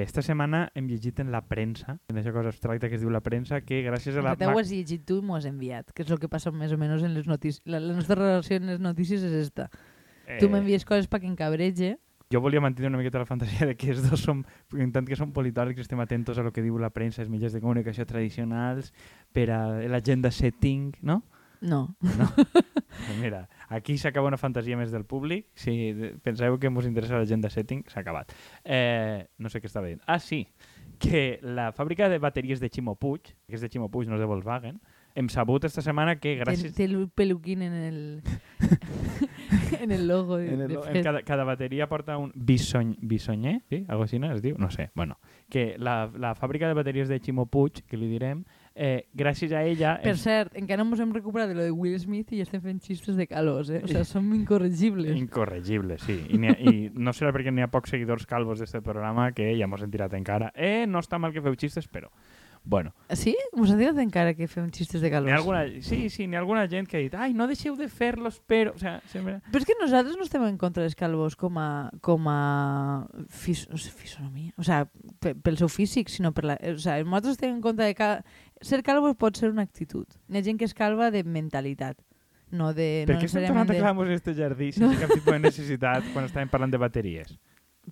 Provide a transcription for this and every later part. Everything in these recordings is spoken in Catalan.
Esta setmana hem llegit en la premsa, en aquesta cosa abstracta que es diu la premsa, que gràcies a la... La... Ho has llegit tu i m'ho has enviat, que és el que passa més o menys en les notícies. La, la nostra relació en les notícies és esta. Eh, Tu m'envies coses perquè encabrege. Jo volia mantenir una miqueta la fantasia de que els dos som, en tant que som politòlegs, estem atentos a lo que diu la premsa, els mitjans de comunicació tradicionals, per a l'agenda setting, no? No. No? Pues mira, aquí s'acaba una fantasia més del públic. Si de- penseu que ens interessa l'agenda setting, s'ha acabat. Eh, no sé què estava dient. Ah, sí, que la fàbrica de bateries de Ximo Puig, que és de Ximo Puig, no és de Volkswagen, hem sabut esta setmana que Té, gràcies... té el peluquín en el, en el logo. De, En el, de en cada, cada bateria porta un bisony, bisonyer, sí? Algo així no es diu? No sé. Bueno, que la, la fàbrica de bateries de Ximo Puig, que li direm, eh, gràcies a ella... Per és cert, encara no ens hem recuperat de lo de Will Smith i ja estem fent xistes de calós, eh? O sigui, som incorregibles. Incorregible, sí. I, ha, I no serà perquè n'hi ha pocs seguidors calvos d'aquest programa que ja mos hem tirat encara. Eh, no està mal que feu xistes, però... Bueno, Sí? Us ha dit encara que fem xistes de calós? alguna... Sí, sí, n'hi ha alguna gent que ha dit ai, no deixeu de fer-los, però... O sea, sempre... Però és que nosaltres no estem en contra dels calvos com a, com a fis, no sé, fisonomia, o sigui, pe, pel seu físic, sinó per la... O sigui, nosaltres estem en contra de que ser calvo pot ser una actitud. Hi ha gent que és calva de mentalitat, no de... Per no què estem tornant a de- clavar este jardí sense cap tipus de necessitat quan estàvem parlant de bateries?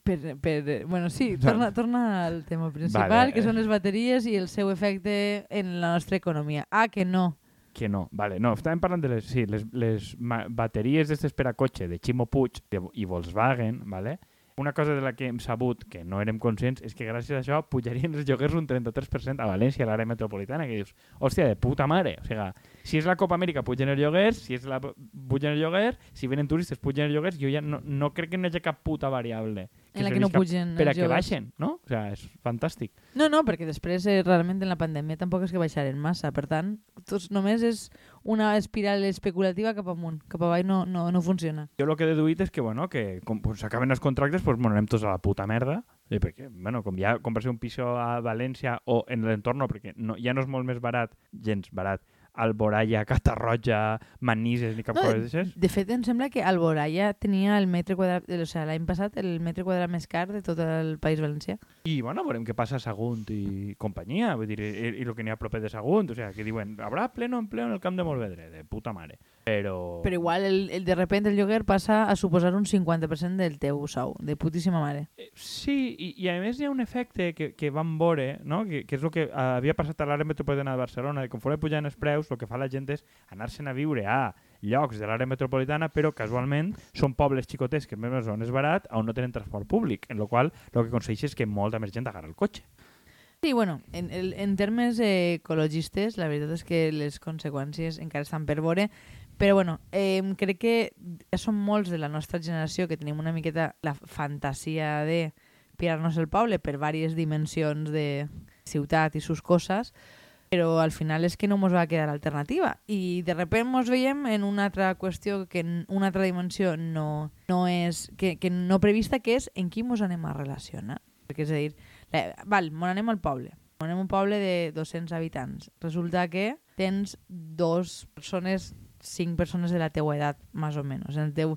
Per, per, bueno, sí, torna, torna al tema principal, Vale, que són les bateries i el seu efecte en la nostra economia. Ah, que no. Que no, vale, no, estàvem parlant de les, sí, les, les bateries d'estes per a cotxe de Ximo Puig de, i Volkswagen, vale? Una cosa de la que hem sabut, que no érem conscients, és que gràcies a això pujarien els lloguers un 33% a València, a l'àrea metropolitana, que dius, hòstia, de puta mare. O sigui, si és la Copa Amèrica, pugen els lloguers, si és la pugen els lloguers, si venen turistes, pugen els lloguers, jo ja no, no crec que no hi hagi cap puta variable En la que no pugen per a que baixen, no? O sigui, és fantàstic. No, no, perquè després eh, realment en la pandèmia tampoc és que baixaren massa. Per tant, tots, només és una espiral especulativa cap amunt. Cap avall no, no, no funciona. Jo el que he deduït és que, bueno, que com pues, s'acaben els contractes, pues, bueno, anem tots a la puta merda. I perquè, bueno, com ja comprar-se un piso a València o en l'entorn, perquè no, ja no és molt més barat, gens barat, Alboraya, Catarroja, Manises, ni cap No, cosa d'aixes. De fet, em sembla que Alboraya tenia el metre quadrat, o sigui, l'any passat el metre quadrat més car de tot el País Valencià. I, bueno, veurem què passa a Sagunt i companyia, vull dir, i, i el que n'hi ha proper de Sagunt, o sigui, que diuen, habrà pleno empleo en el camp de Molvedre, de puta mare. Però... Però igual, el, el, de repente, el lloguer passa a suposar un 50% del teu sou, de putíssima mare. Eh, Sí, i, i a més hi ha un efecte que, que vam veure, no? que, que és el que havia passat a l'àrea metropolitana de Barcelona, de conforme pujan els preus, el que fa la gent és anar-se'n a viure a llocs de l'àrea metropolitana, però casualment són pobles xicotets que més on és barat, on no tenen transport públic, en la qual el que aconsegueix és que molta més gent agarra el cotxe. Sí, bueno, en, en termes ecologistes, la veritat és que les conseqüències encara estan per veure, però bueno, eh, crec que ja som molts de la nostra generació que tenim una miqueta la fantasia de pirar-nos el poble per diverses dimensions de ciutat i sus coses, però al final és que no ens va quedar alternativa i de repente ens veiem en una altra qüestió que en una altra dimensió no, no és que, que no prevista que és en qui ens anem a relacionar. Perquè és a dir, la, val, me n'anem al poble. Me n'anem a un poble de 200 habitants. Resulta que tens dos persones cinc persones de la teua edat més o menys. En, teu,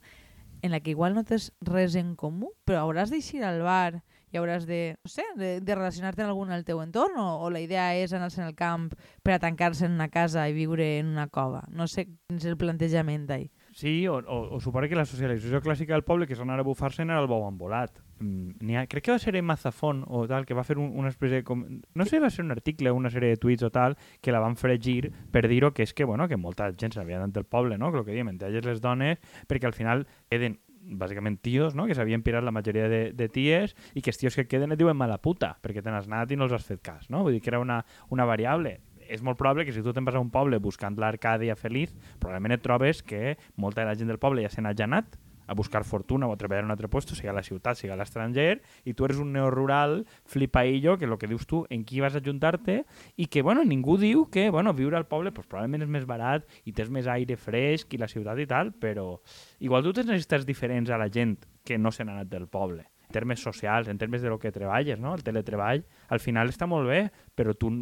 en la que igual no tens res en comú però hauràs d'eixir al bar i hauràs de, no sé, de, de relacionar-te amb algun al teu entorn o, o la idea és anar-se'n al camp per a tancar-se en una casa i viure en una cova. No sé quin és el plantejament d'ahir. Sí, o, o, o suposa que la socialització clàssica del poble, que és anar a bufar-se'n, era el bou embolat. Mm, ha, crec que va ser en Mazafón o tal, que va fer un, una espècie de... Com, no sé, va ser un article, una sèrie de tuits o tal, que la van fregir per dir-ho, que és que, bueno, que molta gent s'havia anat del poble, no? Que el que diem, entre elles les dones, perquè al final queden bàsicament tios, no? que s'havien pirat la majoria de, de ties i que els tios que queden et diuen mala puta perquè te n'has anat i no els has fet cas, no? Vull dir que era una, una variable és molt probable que si tu te'n vas a un poble buscant l'Arcàdia feliç, probablement et trobes que molta de la gent del poble ja se n'ha anat a buscar fortuna o a treballar en un altre lloc, sigui a la ciutat, sigui a l'estranger, i tu eres un neorural flipaillo, que el que dius tu, en qui vas ajuntar-te, i que, bueno, ningú diu que, bueno, viure al poble pues, probablement és més barat i tens més aire fresc i la ciutat i tal, però igual tu tens necessitats diferents a la gent que no se n'ha anat del poble en termes socials, en termes de lo que treballes, no? El teletreball, al final està molt bé, però tu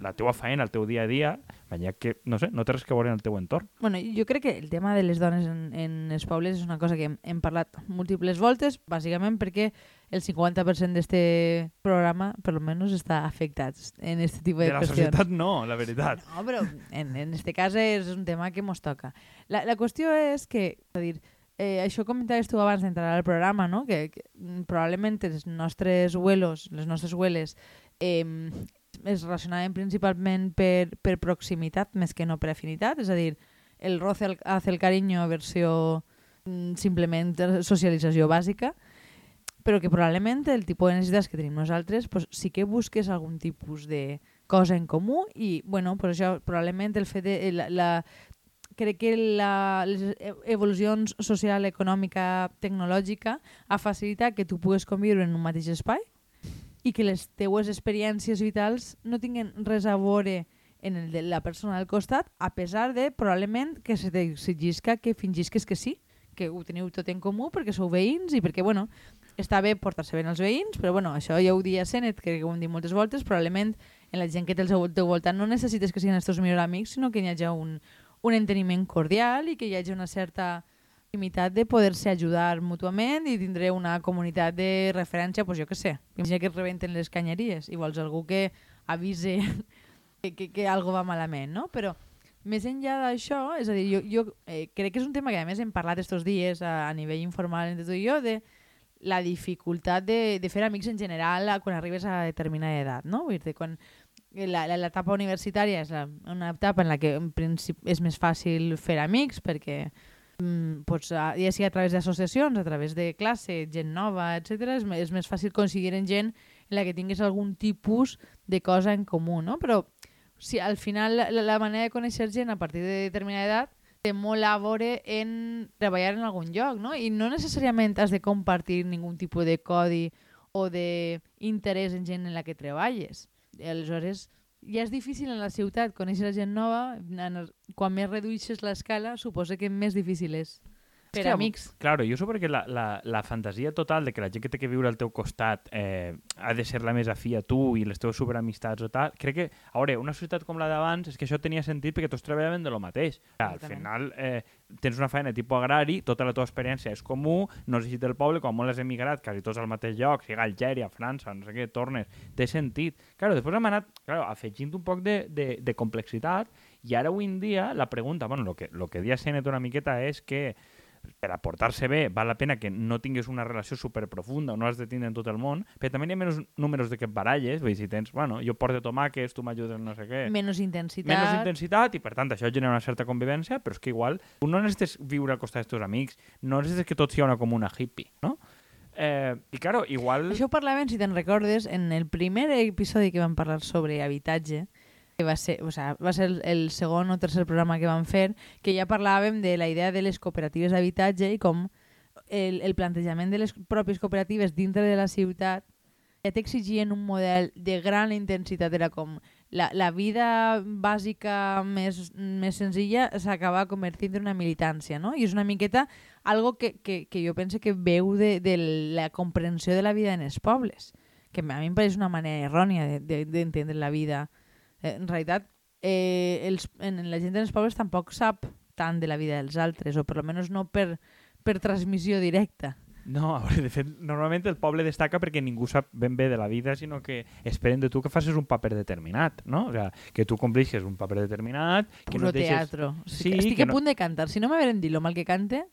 la teua feina, el teu dia a dia, veia que, no sé, no té res que veure en el teu entorn. Bueno, jo crec que el tema de les dones en, en els pobles és una cosa que hem, hem parlat múltiples voltes, bàsicament perquè el 50% d'este programa, per lo menos, està afectat en este tipus de, De la qüestions. societat no, la veritat. No, però en, en este cas és un tema que mos toca. La, la qüestió és que, és a dir, eh, això comentaves tu abans d'entrar al programa, no? que, que probablement els nostres abuelos, les nostres abueles, eh, es relacionaven principalment per, per proximitat més que no per afinitat, és a dir, el roce hace el cariño versió mm, simplement socialització bàsica, però que probablement el tipus de necessitats que tenim nosaltres pues, sí que busques algun tipus de cosa en comú i, bueno, pues això probablement el fet de... La, la, crec que la, les evolucions social, econòmica, tecnològica ha facilitat que tu pugues conviure en un mateix espai i que les teues experiències vitals no tinguen res a veure en el de la persona al costat, a pesar de probablement que se t'exigisca que fingisques que sí, que ho teniu tot en comú perquè sou veïns i perquè, bueno, està bé portar-se bé als veïns, però bueno, això ja ho dia Senet, crec que ho hem dit moltes voltes, probablement en la gent que té al teu voltant no necessites que siguin els teus millors amics, sinó que hi hagi un, un enteniment cordial i que hi hagi una certa intimitat de poder-se ajudar mútuament i tindré una comunitat de referència, doncs jo què sé, imagina que es rebenten les canyeries i vols algú que avise que, que, que algo va malament, no? Però més enllà d'això, és a dir, jo, jo eh, crec que és un tema que a més hem parlat estos dies a, a nivell informal entre tu i jo de la dificultat de, de fer amics en general quan arribes a determinada edat, no? Vull dir, quan l'etapa universitària és la, una etapa en la que en principi és més fàcil fer amics perquè mm, pots, ja sigui a través d'associacions, a través de classe, gent nova, etc. És, és més fàcil coincidir en gent en la que tinguis algun tipus de cosa en comú, no? Però si al final la, la manera de conèixer gent a partir de determinada edat té molt a veure en treballar en algun lloc, no? I no necessàriament has de compartir ningun tipus de codi o d'interès en gent en la que treballes. Aleshores, ja és difícil en la ciutat conèixer gent nova, quan més redueixes l'escala, suposa que més difícil és per que, amics. Claro, jo suposo que la, la, la fantasia total de que la gent que té que viure al teu costat eh, ha de ser la més afí a tu i les teves superamistats o tal, crec que, a veure, una societat com la d'abans és que això tenia sentit perquè tots treballaven de lo mateix. Al final eh, tens una feina tipus agrari, tota la teva experiència és comú, no has del poble, com molt has emigrat, quasi tots al mateix lloc, sigui Algèria, França, no sé què, tornes, té sentit. Claro, després hem anat claro, afegint un poc de, de, de complexitat i ara avui en dia la pregunta, bueno, lo que, lo que dia Senet una miqueta és que per a portar-se bé val la pena que no tinguis una relació super profunda o no has de tindre en tot el món, però també hi ha menys números de que et baralles, vull dir, si tens, bueno, jo porto tomàquets, tu m'ajudes no sé què, Menys intensitat. menys intensitat i per tant això genera una certa convivència, però és que igual no necessites viure al costat dels teus amics, no necessites que tot sigui una comuna hippie, no? Eh, I claro, igual... Això ho parlàvem, si te'n recordes, en el primer episodi que vam parlar sobre habitatge, va ser, o sea, va ser el, el segon o tercer programa que vam fer, que ja parlàvem de la idea de les cooperatives d'habitatge i com el, el plantejament de les pròpies cooperatives dintre de la ciutat ja t'exigien un model de gran intensitat, era com la, la vida bàsica més, més senzilla s'acaba convertint en una militància, no? I és una miqueta algo que, que, que jo penso que veu de, de la comprensió de la vida en els pobles, que a mi em pareix una manera errònia d'entendre de, d'entendre la vida. Eh, En realitat, eh, els, en, la gent dels pobles tampoc sap tant de la vida dels altres, o per almenys no per, per transmissió directa. No, veure, de fet, normalment el poble destaca perquè ningú sap ben bé de la vida, sinó que esperen de tu que facis un paper determinat, no? O sea, que tu complixes un paper determinat, que Puro no deixes... teatro. Sí, Estic que a no- punt de cantar. Si no m'haveren dit lo mal que cante,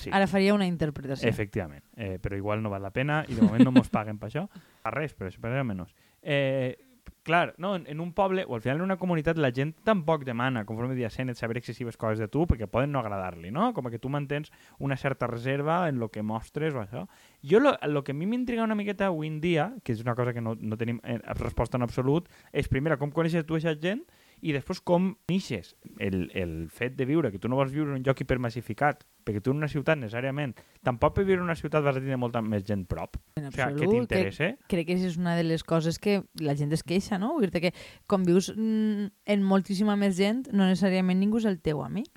Sí. ara faria una interpretació. Efectivament, eh, però igual no val la pena i de moment no mos paguen per això. A res, però això per menys. Eh, clar, no, en, en un poble o al final en una comunitat la gent tampoc demana, conforme dia Senet, saber excessives coses de tu perquè poden no agradar-li, no? Com que tu mantens una certa reserva en lo que mostres o això. Jo lo que a mi m'intriga una miqueta avui en dia, que és una cosa que no, no tenim eh, resposta en absolut, és primera com coneixes tu aquesta gent i després com nixes el, el fet de viure, que tu no vols viure en un lloc hipermassificat, perquè tu en una ciutat necessàriament, tampoc per viure en una ciutat vas a tenir molta més gent prop. En O sigui, que absolut, t'interessa. crec que és una de les coses que la gent es queixa, no? Vull dir que com vius mm, en moltíssima més gent, no necessàriament ningú és el teu amic.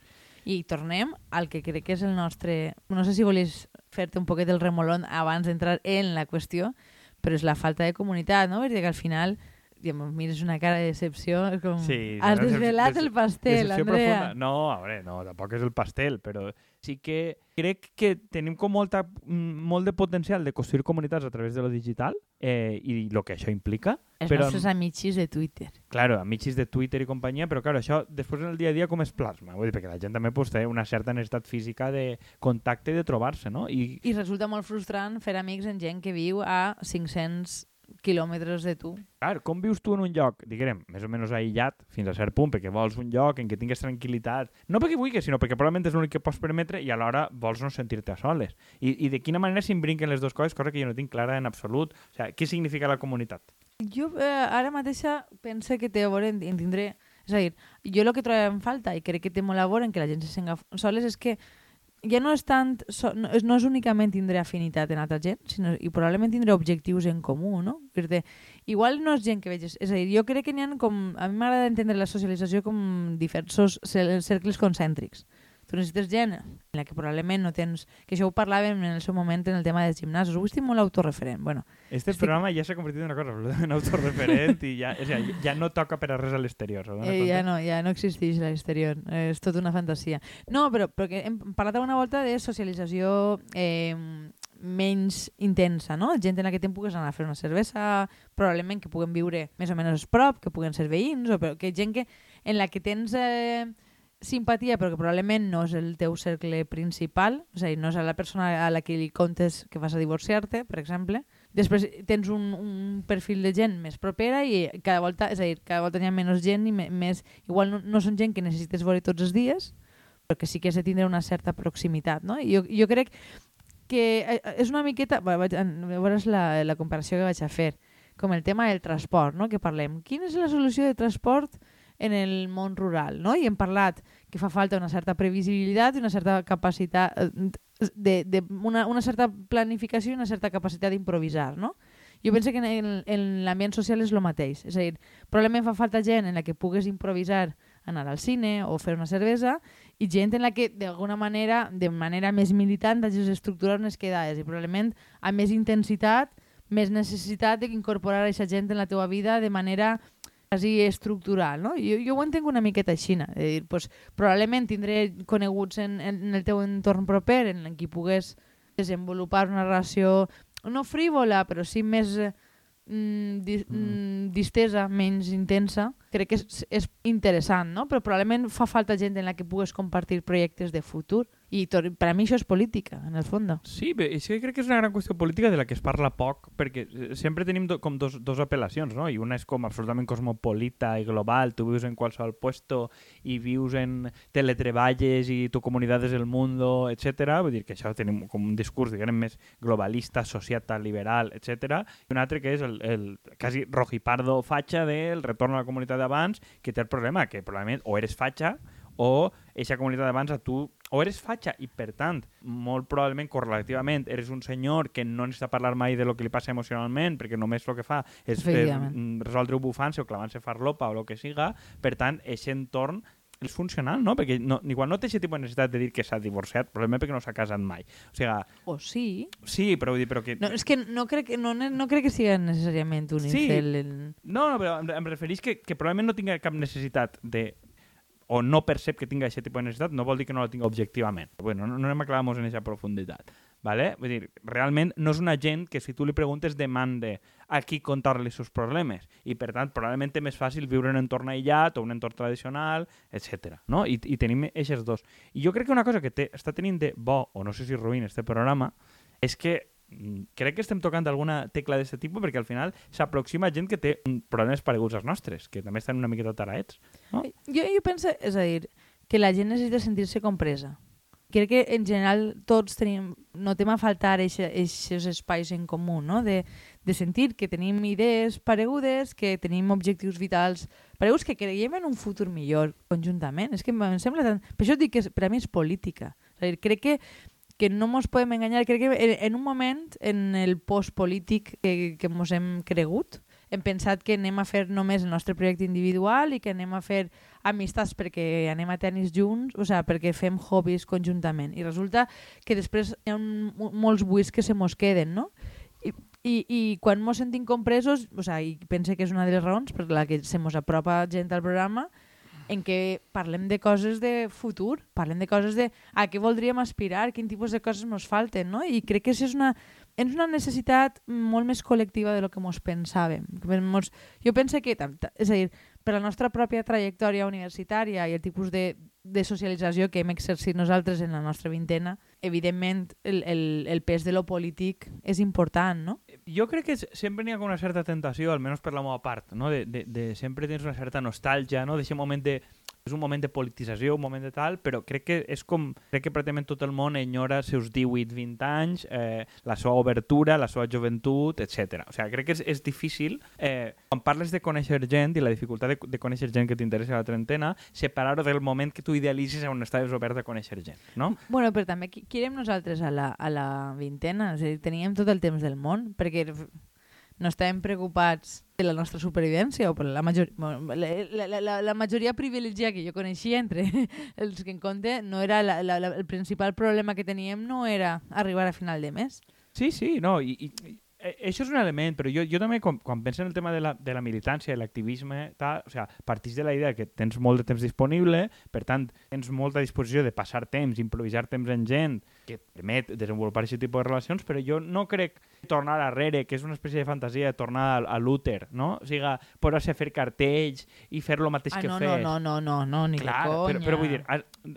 I tornem al que crec que és el nostre... No sé si volies fer-te un poquet el remolón abans d'entrar en la qüestió, però és la falta de comunitat, no? Vull dir que al final i em mires una cara de decepció, és com... Sí, Has decep- desvelat el pastel, Decepció Andrea. profunda. No, a veure, no, tampoc és el pastel, però sí que crec que tenim com molta, mm, molt de potencial de construir comunitats a través de lo digital eh, i el que això implica. Els però, nostres amicis de Twitter. claro, amicis de Twitter i companyia, però claro, això després en el dia a dia com es plasma? Vull dir, perquè la gent també pues, té una certa necessitat física de contacte i de trobar-se, no? I, I resulta molt frustrant fer amics en gent que viu a 500 quilòmetres de tu. clar, com vius tu en un lloc, diguem, més o menys aïllat, fins a cert punt, perquè vols un lloc en què tingues tranquil·litat, no perquè vulguis, sinó perquè probablement és l'únic que pots permetre i alhora vols no sentir-te a soles. I, I de quina manera s'imbrinquen les dues coses, cosa que jo no tinc clara en absolut. O sigui, què significa la comunitat? Jo eh, ara mateixa pense que té a veure en, tindré... És a dir, jo el que trobo en falta, i crec que té molt a veure en que la gent se senga soles, és que ja no és tant, so, no, és, no és únicament tindre afinitat en altra gent, sinó, i probablement tindre objectius en comú, no? Dir, igual no és gent que veges... És a dir, jo crec que n'hi ha com... A mi m'agrada entendre la socialització com diversos cer- cercles concèntrics. Tu necessites gent en la que probablement no tens... Que això ho parlàvem en el seu moment en el tema dels gimnasos. Ho estic molt autorreferent. Bueno, Este Estic- programa ja s'ha convertit en una cosa absolutament autorreferent i ja, o sigui, ja no toca per a res a l'exterior. Eh, ja no, ja no existeix a l'exterior, eh, és tot una fantasia. No, però, però que hem parlat alguna volta de socialització eh, menys intensa, no? Gent en la que te'n pugues anar a fer una cervesa, probablement que puguen viure més o menys prop, que puguen ser veïns, o però que gent que, en la que tens eh, simpatia, però que probablement no és el teu cercle principal, és a dir, no és la persona a la que li contes que vas a divorciar-te, per exemple. Després tens un, un perfil de gent més propera i cada volta, és a dir, cada volta hi ha menys gent i me, més... Igual no, no són gent que necessites veure tots els dies, però que sí que has de tindre una certa proximitat, no? I jo, jo crec que eh, és una miqueta... Bé, vaig, a veure la, la comparació que vaig a fer. Com el tema del transport, no? que parlem. Quina és la solució de transport en el món rural? No? I hem parlat que fa falta una certa previsibilitat i una certa capacitat eh, de, de una, una certa planificació i una certa capacitat d'improvisar, no? Jo penso que en, en, en l'ambient social és el mateix. És a dir, probablement fa falta gent en la que pugues improvisar anar al cine o fer una cervesa i gent en la que d'alguna manera, de manera més militant, hagis d'estructurar unes quedades i probablement amb més intensitat, més necessitat d'incorporar aquesta gent en la teva vida de manera quasi estructural, no? Jo, jo ho entenc una miqueta així, és a dir, pues, probablement tindré coneguts en, en el teu entorn proper en qui pugues desenvolupar una relació no frívola, però sí més eh, mm, di, mm, distesa, menys intensa. Crec que és, és interessant, no? Però probablement fa falta gent en la que pugues compartir projectes de futur. I tot, per a mi això és política, en el fons. Sí, bé, és que crec que és una gran qüestió política de la que es parla poc, perquè eh, sempre tenim do, com dos, dos apel·lacions, no? I una és com absolutament cosmopolita i global, tu vius en qualsevol puesto i vius en teletreballes i tu comunitat és el mundo, etc. Vull dir que això tenim com un discurs, diguem, més globalista, societal, liberal, etc. I un altre que és el, el quasi rojipardo fatxa del retorn a la comunitat d'abans, que té el problema que probablement o eres fatxa o eixa comunitat d'abans a tu o eres fatxa i per tant molt probablement correlativament eres un senyor que no necessita parlar mai de lo que li passa emocionalment perquè només el que fa és eh, Efectivament. mm, resoldre bufant-se o clavant-se farlopa o el que siga per tant aquest entorn és funcional, no? Perquè no, igual no té aquest tipus de necessitat de dir que s'ha divorciat, probablement perquè no s'ha casat mai. O sigui, O sí. sí, però vull dir, però que... No, és que no crec, que- no, no crec que sigui necessàriament un Sí. incel. En... No, no, però em, em referís que, que probablement no tinga cap necessitat de o no percep que tinga aquest tipus de necessitat, no vol dir que no la tinga objectivament. Bueno, no, no anem a clavar-nos en aquesta profunditat. ¿Vale? Vull dir, realment no és una gent que si tu li preguntes demande a qui contar-li els seus problemes i per tant probablement és més fàcil viure en un entorn aïllat o un entorn tradicional, etc. No? I, I tenim aquests dos. I jo crec que una cosa que té, està tenint de bo, o no sé si ruïn, este programa, és que mm, crec que estem tocant alguna tecla d'aquest tipus perquè al final s'aproxima gent que té problemes pareguts als nostres, que també estan una miqueta taraets. No? Jo, jo penso, és a dir, que la gent necessita sentir-se compresa. Crec que en general tots tenim, notem a faltar aquests espais en comú, no? de, de sentir que tenim idees paregudes, que tenim objectius vitals pareguts, que creiem en un futur millor conjuntament. És que em sembla tant... Per això dic que per a mi és política. És a dir, crec que que no ens podem enganyar. Crec que en, en un moment, en el post-polític que, que ens hem cregut, hem pensat que anem a fer només el nostre projecte individual i que anem a fer amistats perquè anem a tennis junts, o sigui, perquè fem hobbies conjuntament. I resulta que després hi ha un, molts buits que se mos queden, no? I I, i quan mos sentim compresos, o sigui, i pense que és una de les raons per la que se mos apropa gent al programa, en què parlem de coses de futur, parlem de coses de a què voldríem aspirar, quin tipus de coses ens falten, no? I crec que això és una, és una necessitat molt més col·lectiva de lo que ens pensàvem. Mos, jo penso que, és a dir, per la nostra pròpia trajectòria universitària i el tipus de, de socialització que hem exercit nosaltres en la nostra vintena, evidentment el, el, el pes de lo polític és important, no? Jo crec que sempre n'hi ha una certa tentació, almenys per la meva part, no? de, de, de sempre tens una certa nostàlgia, no? d'aquest moment de és un moment de politització, un moment de tal, però crec que és com... Crec que pràcticament tot el món enyora els seus 18-20 anys, eh, la seva obertura, la seva joventut, etc. O sigui, crec que és, és difícil, eh, quan parles de conèixer gent i la dificultat de, de conèixer gent que t'interessa a la trentena, separar-ho del moment que tu idealitzis on estaves obert a conèixer gent, no? Bueno, però també qui, érem nosaltres a la, a la vintena? A dir, teníem tot el temps del món, perquè no estàvem preocupats de la nostra supervivència o per la, major... la, la, la, la majoria privilegiada que jo coneixia entre els que en compte no era la, la, la, el principal problema que teníem no era arribar a final de mes. Sí, sí, no, i, i, eh, això és un element, però jo, jo també, quan, quan penso en el tema de la, de la militància i l'activisme, o sea, partís de la idea que tens molt de temps disponible, per tant, tens molta disposició de passar temps, improvisar temps en gent, que et permet desenvolupar aquest tipus de relacions, però jo no crec tornar arrere, que és una espècie de fantasia de tornar a, a Luther, no? O sigui, posar-se a fer cartells i fer lo mateix ah, que no, fes. No, no, no, no, ni Clar, de conya. Però, però vull dir,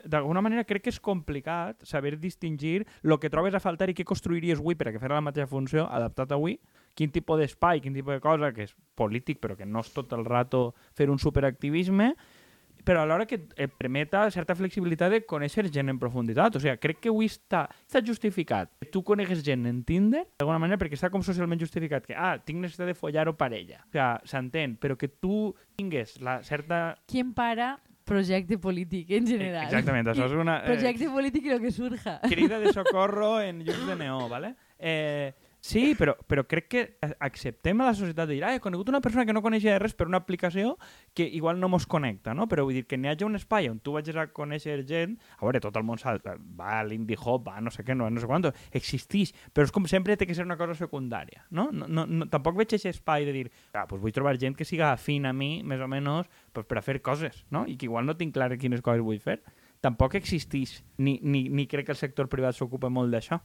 d'alguna manera crec que és complicat saber distingir el que trobes a faltar i què construiries avui per a que fer la mateixa funció adaptat avui, quin tipus d'espai, quin tipus de cosa, que és polític però que no és tot el rato fer un superactivisme, però alhora que et permeta certa flexibilitat de conèixer gent en profunditat. O sigui, crec que avui està, està justificat. Tu conegues gent en Tinder, d'alguna manera, perquè està com socialment justificat que, ah, tinc necessitat de follar-ho parella. O sigui, s'entén, però que tu tingues la certa... Qui para projecte polític en general. Exactament, això és una... Eh, projecte polític i el que surja. Crida de socorro en llums de neó, ¿vale? Eh, Sí, però, però crec que acceptem a la societat de dir ah, he conegut una persona que no coneixia res per una aplicació que igual no mos connecta, no? Però vull dir que n'hi hagi un espai on tu vagis a conèixer gent, a veure, tot el món va a l'indie hop, va a no sé què, no, no sé quant, existeix, però és com sempre té que ser una cosa secundària, no? no, no, no tampoc veig aquest espai de dir, ah, pues vull trobar gent que siga afín a mi, més o menys, pues per a fer coses, no? I que igual no tinc clar quines coses vull fer. Tampoc existeix, ni, ni, ni crec que el sector privat s'ocupa molt d'això.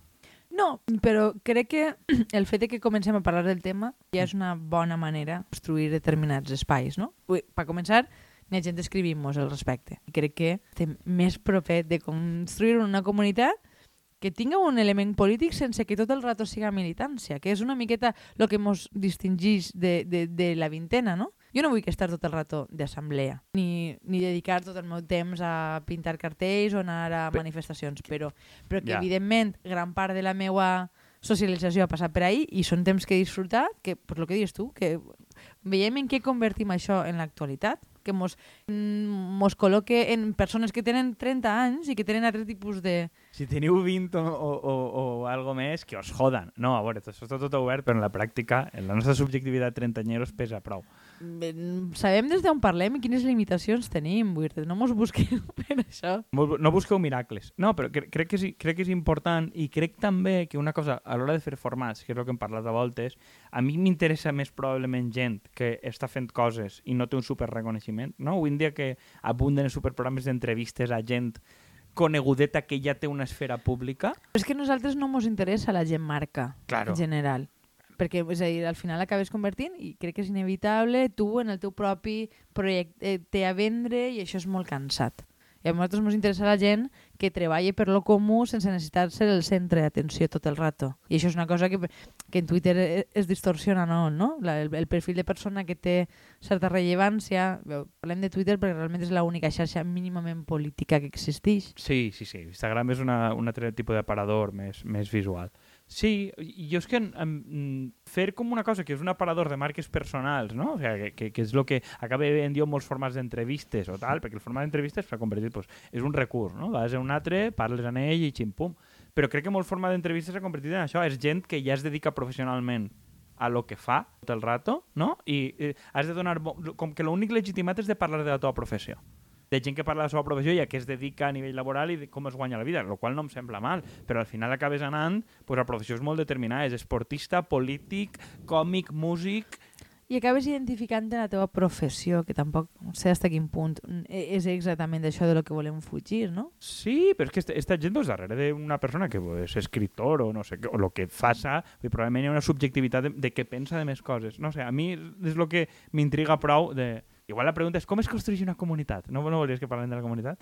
No, però crec que el fet de que comencem a parlar del tema ja és una bona manera de construir determinats espais, no? Per començar, n'hi ha gent escrivint-nos al respecte. I crec que estem més propet de construir una comunitat que tinga un element polític sense que tot el rato siga militància, que és una miqueta el que ens distingeix de, de, de la vintena, no? Jo no vull estar tot el rato d'assemblea, ni, ni dedicar tot el meu temps a pintar cartells o anar a manifestacions, però, però que yeah. evidentment gran part de la meva socialització ha passat per ahir i són temps que he disfrutat, que, per lo que dius tu, que veiem en què convertim això en l'actualitat, que mos, mm, mos col·loque en persones que tenen 30 anys i que tenen altre tipus de, si teniu 20 o, o, o, o algo més, que us jodan. No, a veure, això està tot obert, però en la pràctica, en la nostra subjectivitat trentanyeros pesa prou. Sabem des d'on parlem i quines limitacions tenim, vull dir, no mos busqueu per això. No busqueu miracles. No, però cre crec, que és, crec que és important i crec també que una cosa, a l'hora de fer formats, que és el que hem parlat a voltes, a mi m'interessa més probablement gent que està fent coses i no té un super reconeixement. No? Avui en dia que abunden els superprogrames d'entrevistes a gent conegudeta que ja té una esfera pública. És que a nosaltres no ens interessa la gent marca, claro. en general. Perquè és a dir, al final acabes convertint, i crec que és inevitable, tu en el teu propi projecte a vendre i això és molt cansat. I a nosaltres ens interessa la gent que treballi per lo comú sense necessitar ser el centre d'atenció tot el rato. I això és una cosa que, que en Twitter e, es distorsiona, no? no? La, el, el perfil de persona que té certa rellevància... Parlem de Twitter perquè realment és l'única xarxa mínimament política que existeix. Sí, sí, sí. Instagram és una, un altre tipus d'aparador més, més visual. Sí, jo és que en, fer com una cosa que és un aparador de marques personals, no? O sigui, que, que, que és el que acaba en dir molts formats d'entrevistes o tal, perquè el format d'entrevistes s'ha convertit, pues, és un recurs, no? Vas a un altre, parles amb ell i xim-pum. Però crec que molt format d'entrevistes s'ha convertit en això, és gent que ja es dedica professionalment a lo que fa tot el rato, no? I eh, has de donar... Com que l'únic legitimat és de parlar de la teva professió. De gent que parla de la seva professió i a què es dedica a nivell laboral i de com es guanya la vida, el qual no em sembla mal, però al final acabes anant, pues, la professió és molt determinada, és esportista, polític, còmic, músic... I acabes identificant la teva professió, que tampoc sé fins a quin punt e- és exactament d'això de lo que volem fugir, no? Sí, però és que esta, gent pues, darrere d'una persona que és escriptor o no sé què, o el que faça, probablement hi ha una subjectivitat de, de què pensa de més coses. No sé, a mi és el que m'intriga prou de... Igual la pregunta és com es construeix una comunitat? No, no volies que parlem de la comunitat?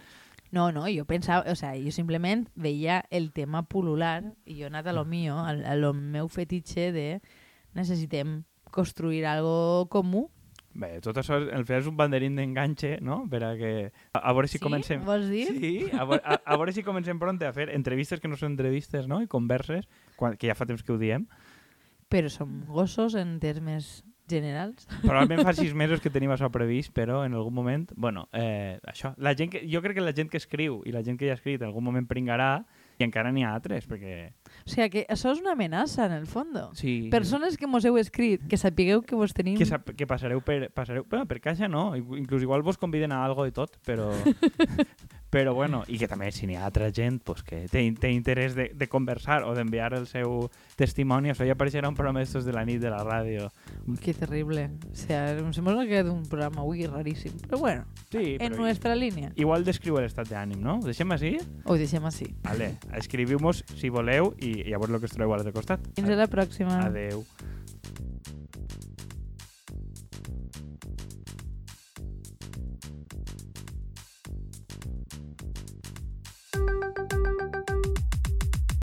No, no, jo pensava, o sea, jo simplement veia el tema pulular i jo he anat a lo mío, a, a lo meu fetitxe de necessitem construir algo comú. Bé, tot això el fer és un banderín d'enganxe, no? Per a que... A, a veure si sí? comencem... Vols dir? Sí, a, a, a veure si comencem pronte a fer entrevistes que no són entrevistes, no? I converses, quan, que ja fa temps que ho diem. Però som gossos en termes generals. Probablement fa sis mesos que tenim això previst, però en algun moment... Bueno, eh, això. La gent que, jo crec que la gent que escriu i la gent que ja ha escrit en algun moment pringarà i encara n'hi ha altres, perquè... O sigui que això és una amenaça, en el fons. Sí, Persones que mos heu escrit, que sapigueu que vos tenim... que, sap, que passareu per, passareu, bueno, per caixa no, inclús igual vos conviden a algo i tot, però, però bueno, i que també si n'hi ha altra gent pues, que té, té interès de, de conversar o d'enviar el seu testimoni, això ja apareixerà un programa d'estos de la nit de la ràdio. Que terrible. O sea, em sembla que un programa avui raríssim. Però bueno, Sí, en però nuestra línia. igual descriu l'estat d'ànim, no? Ho deixem així? Ho deixem així. Vale, escriviu-nos si voleu i llavors el que us trobeu a l'altre costat. Fins a la pròxima. Adeu.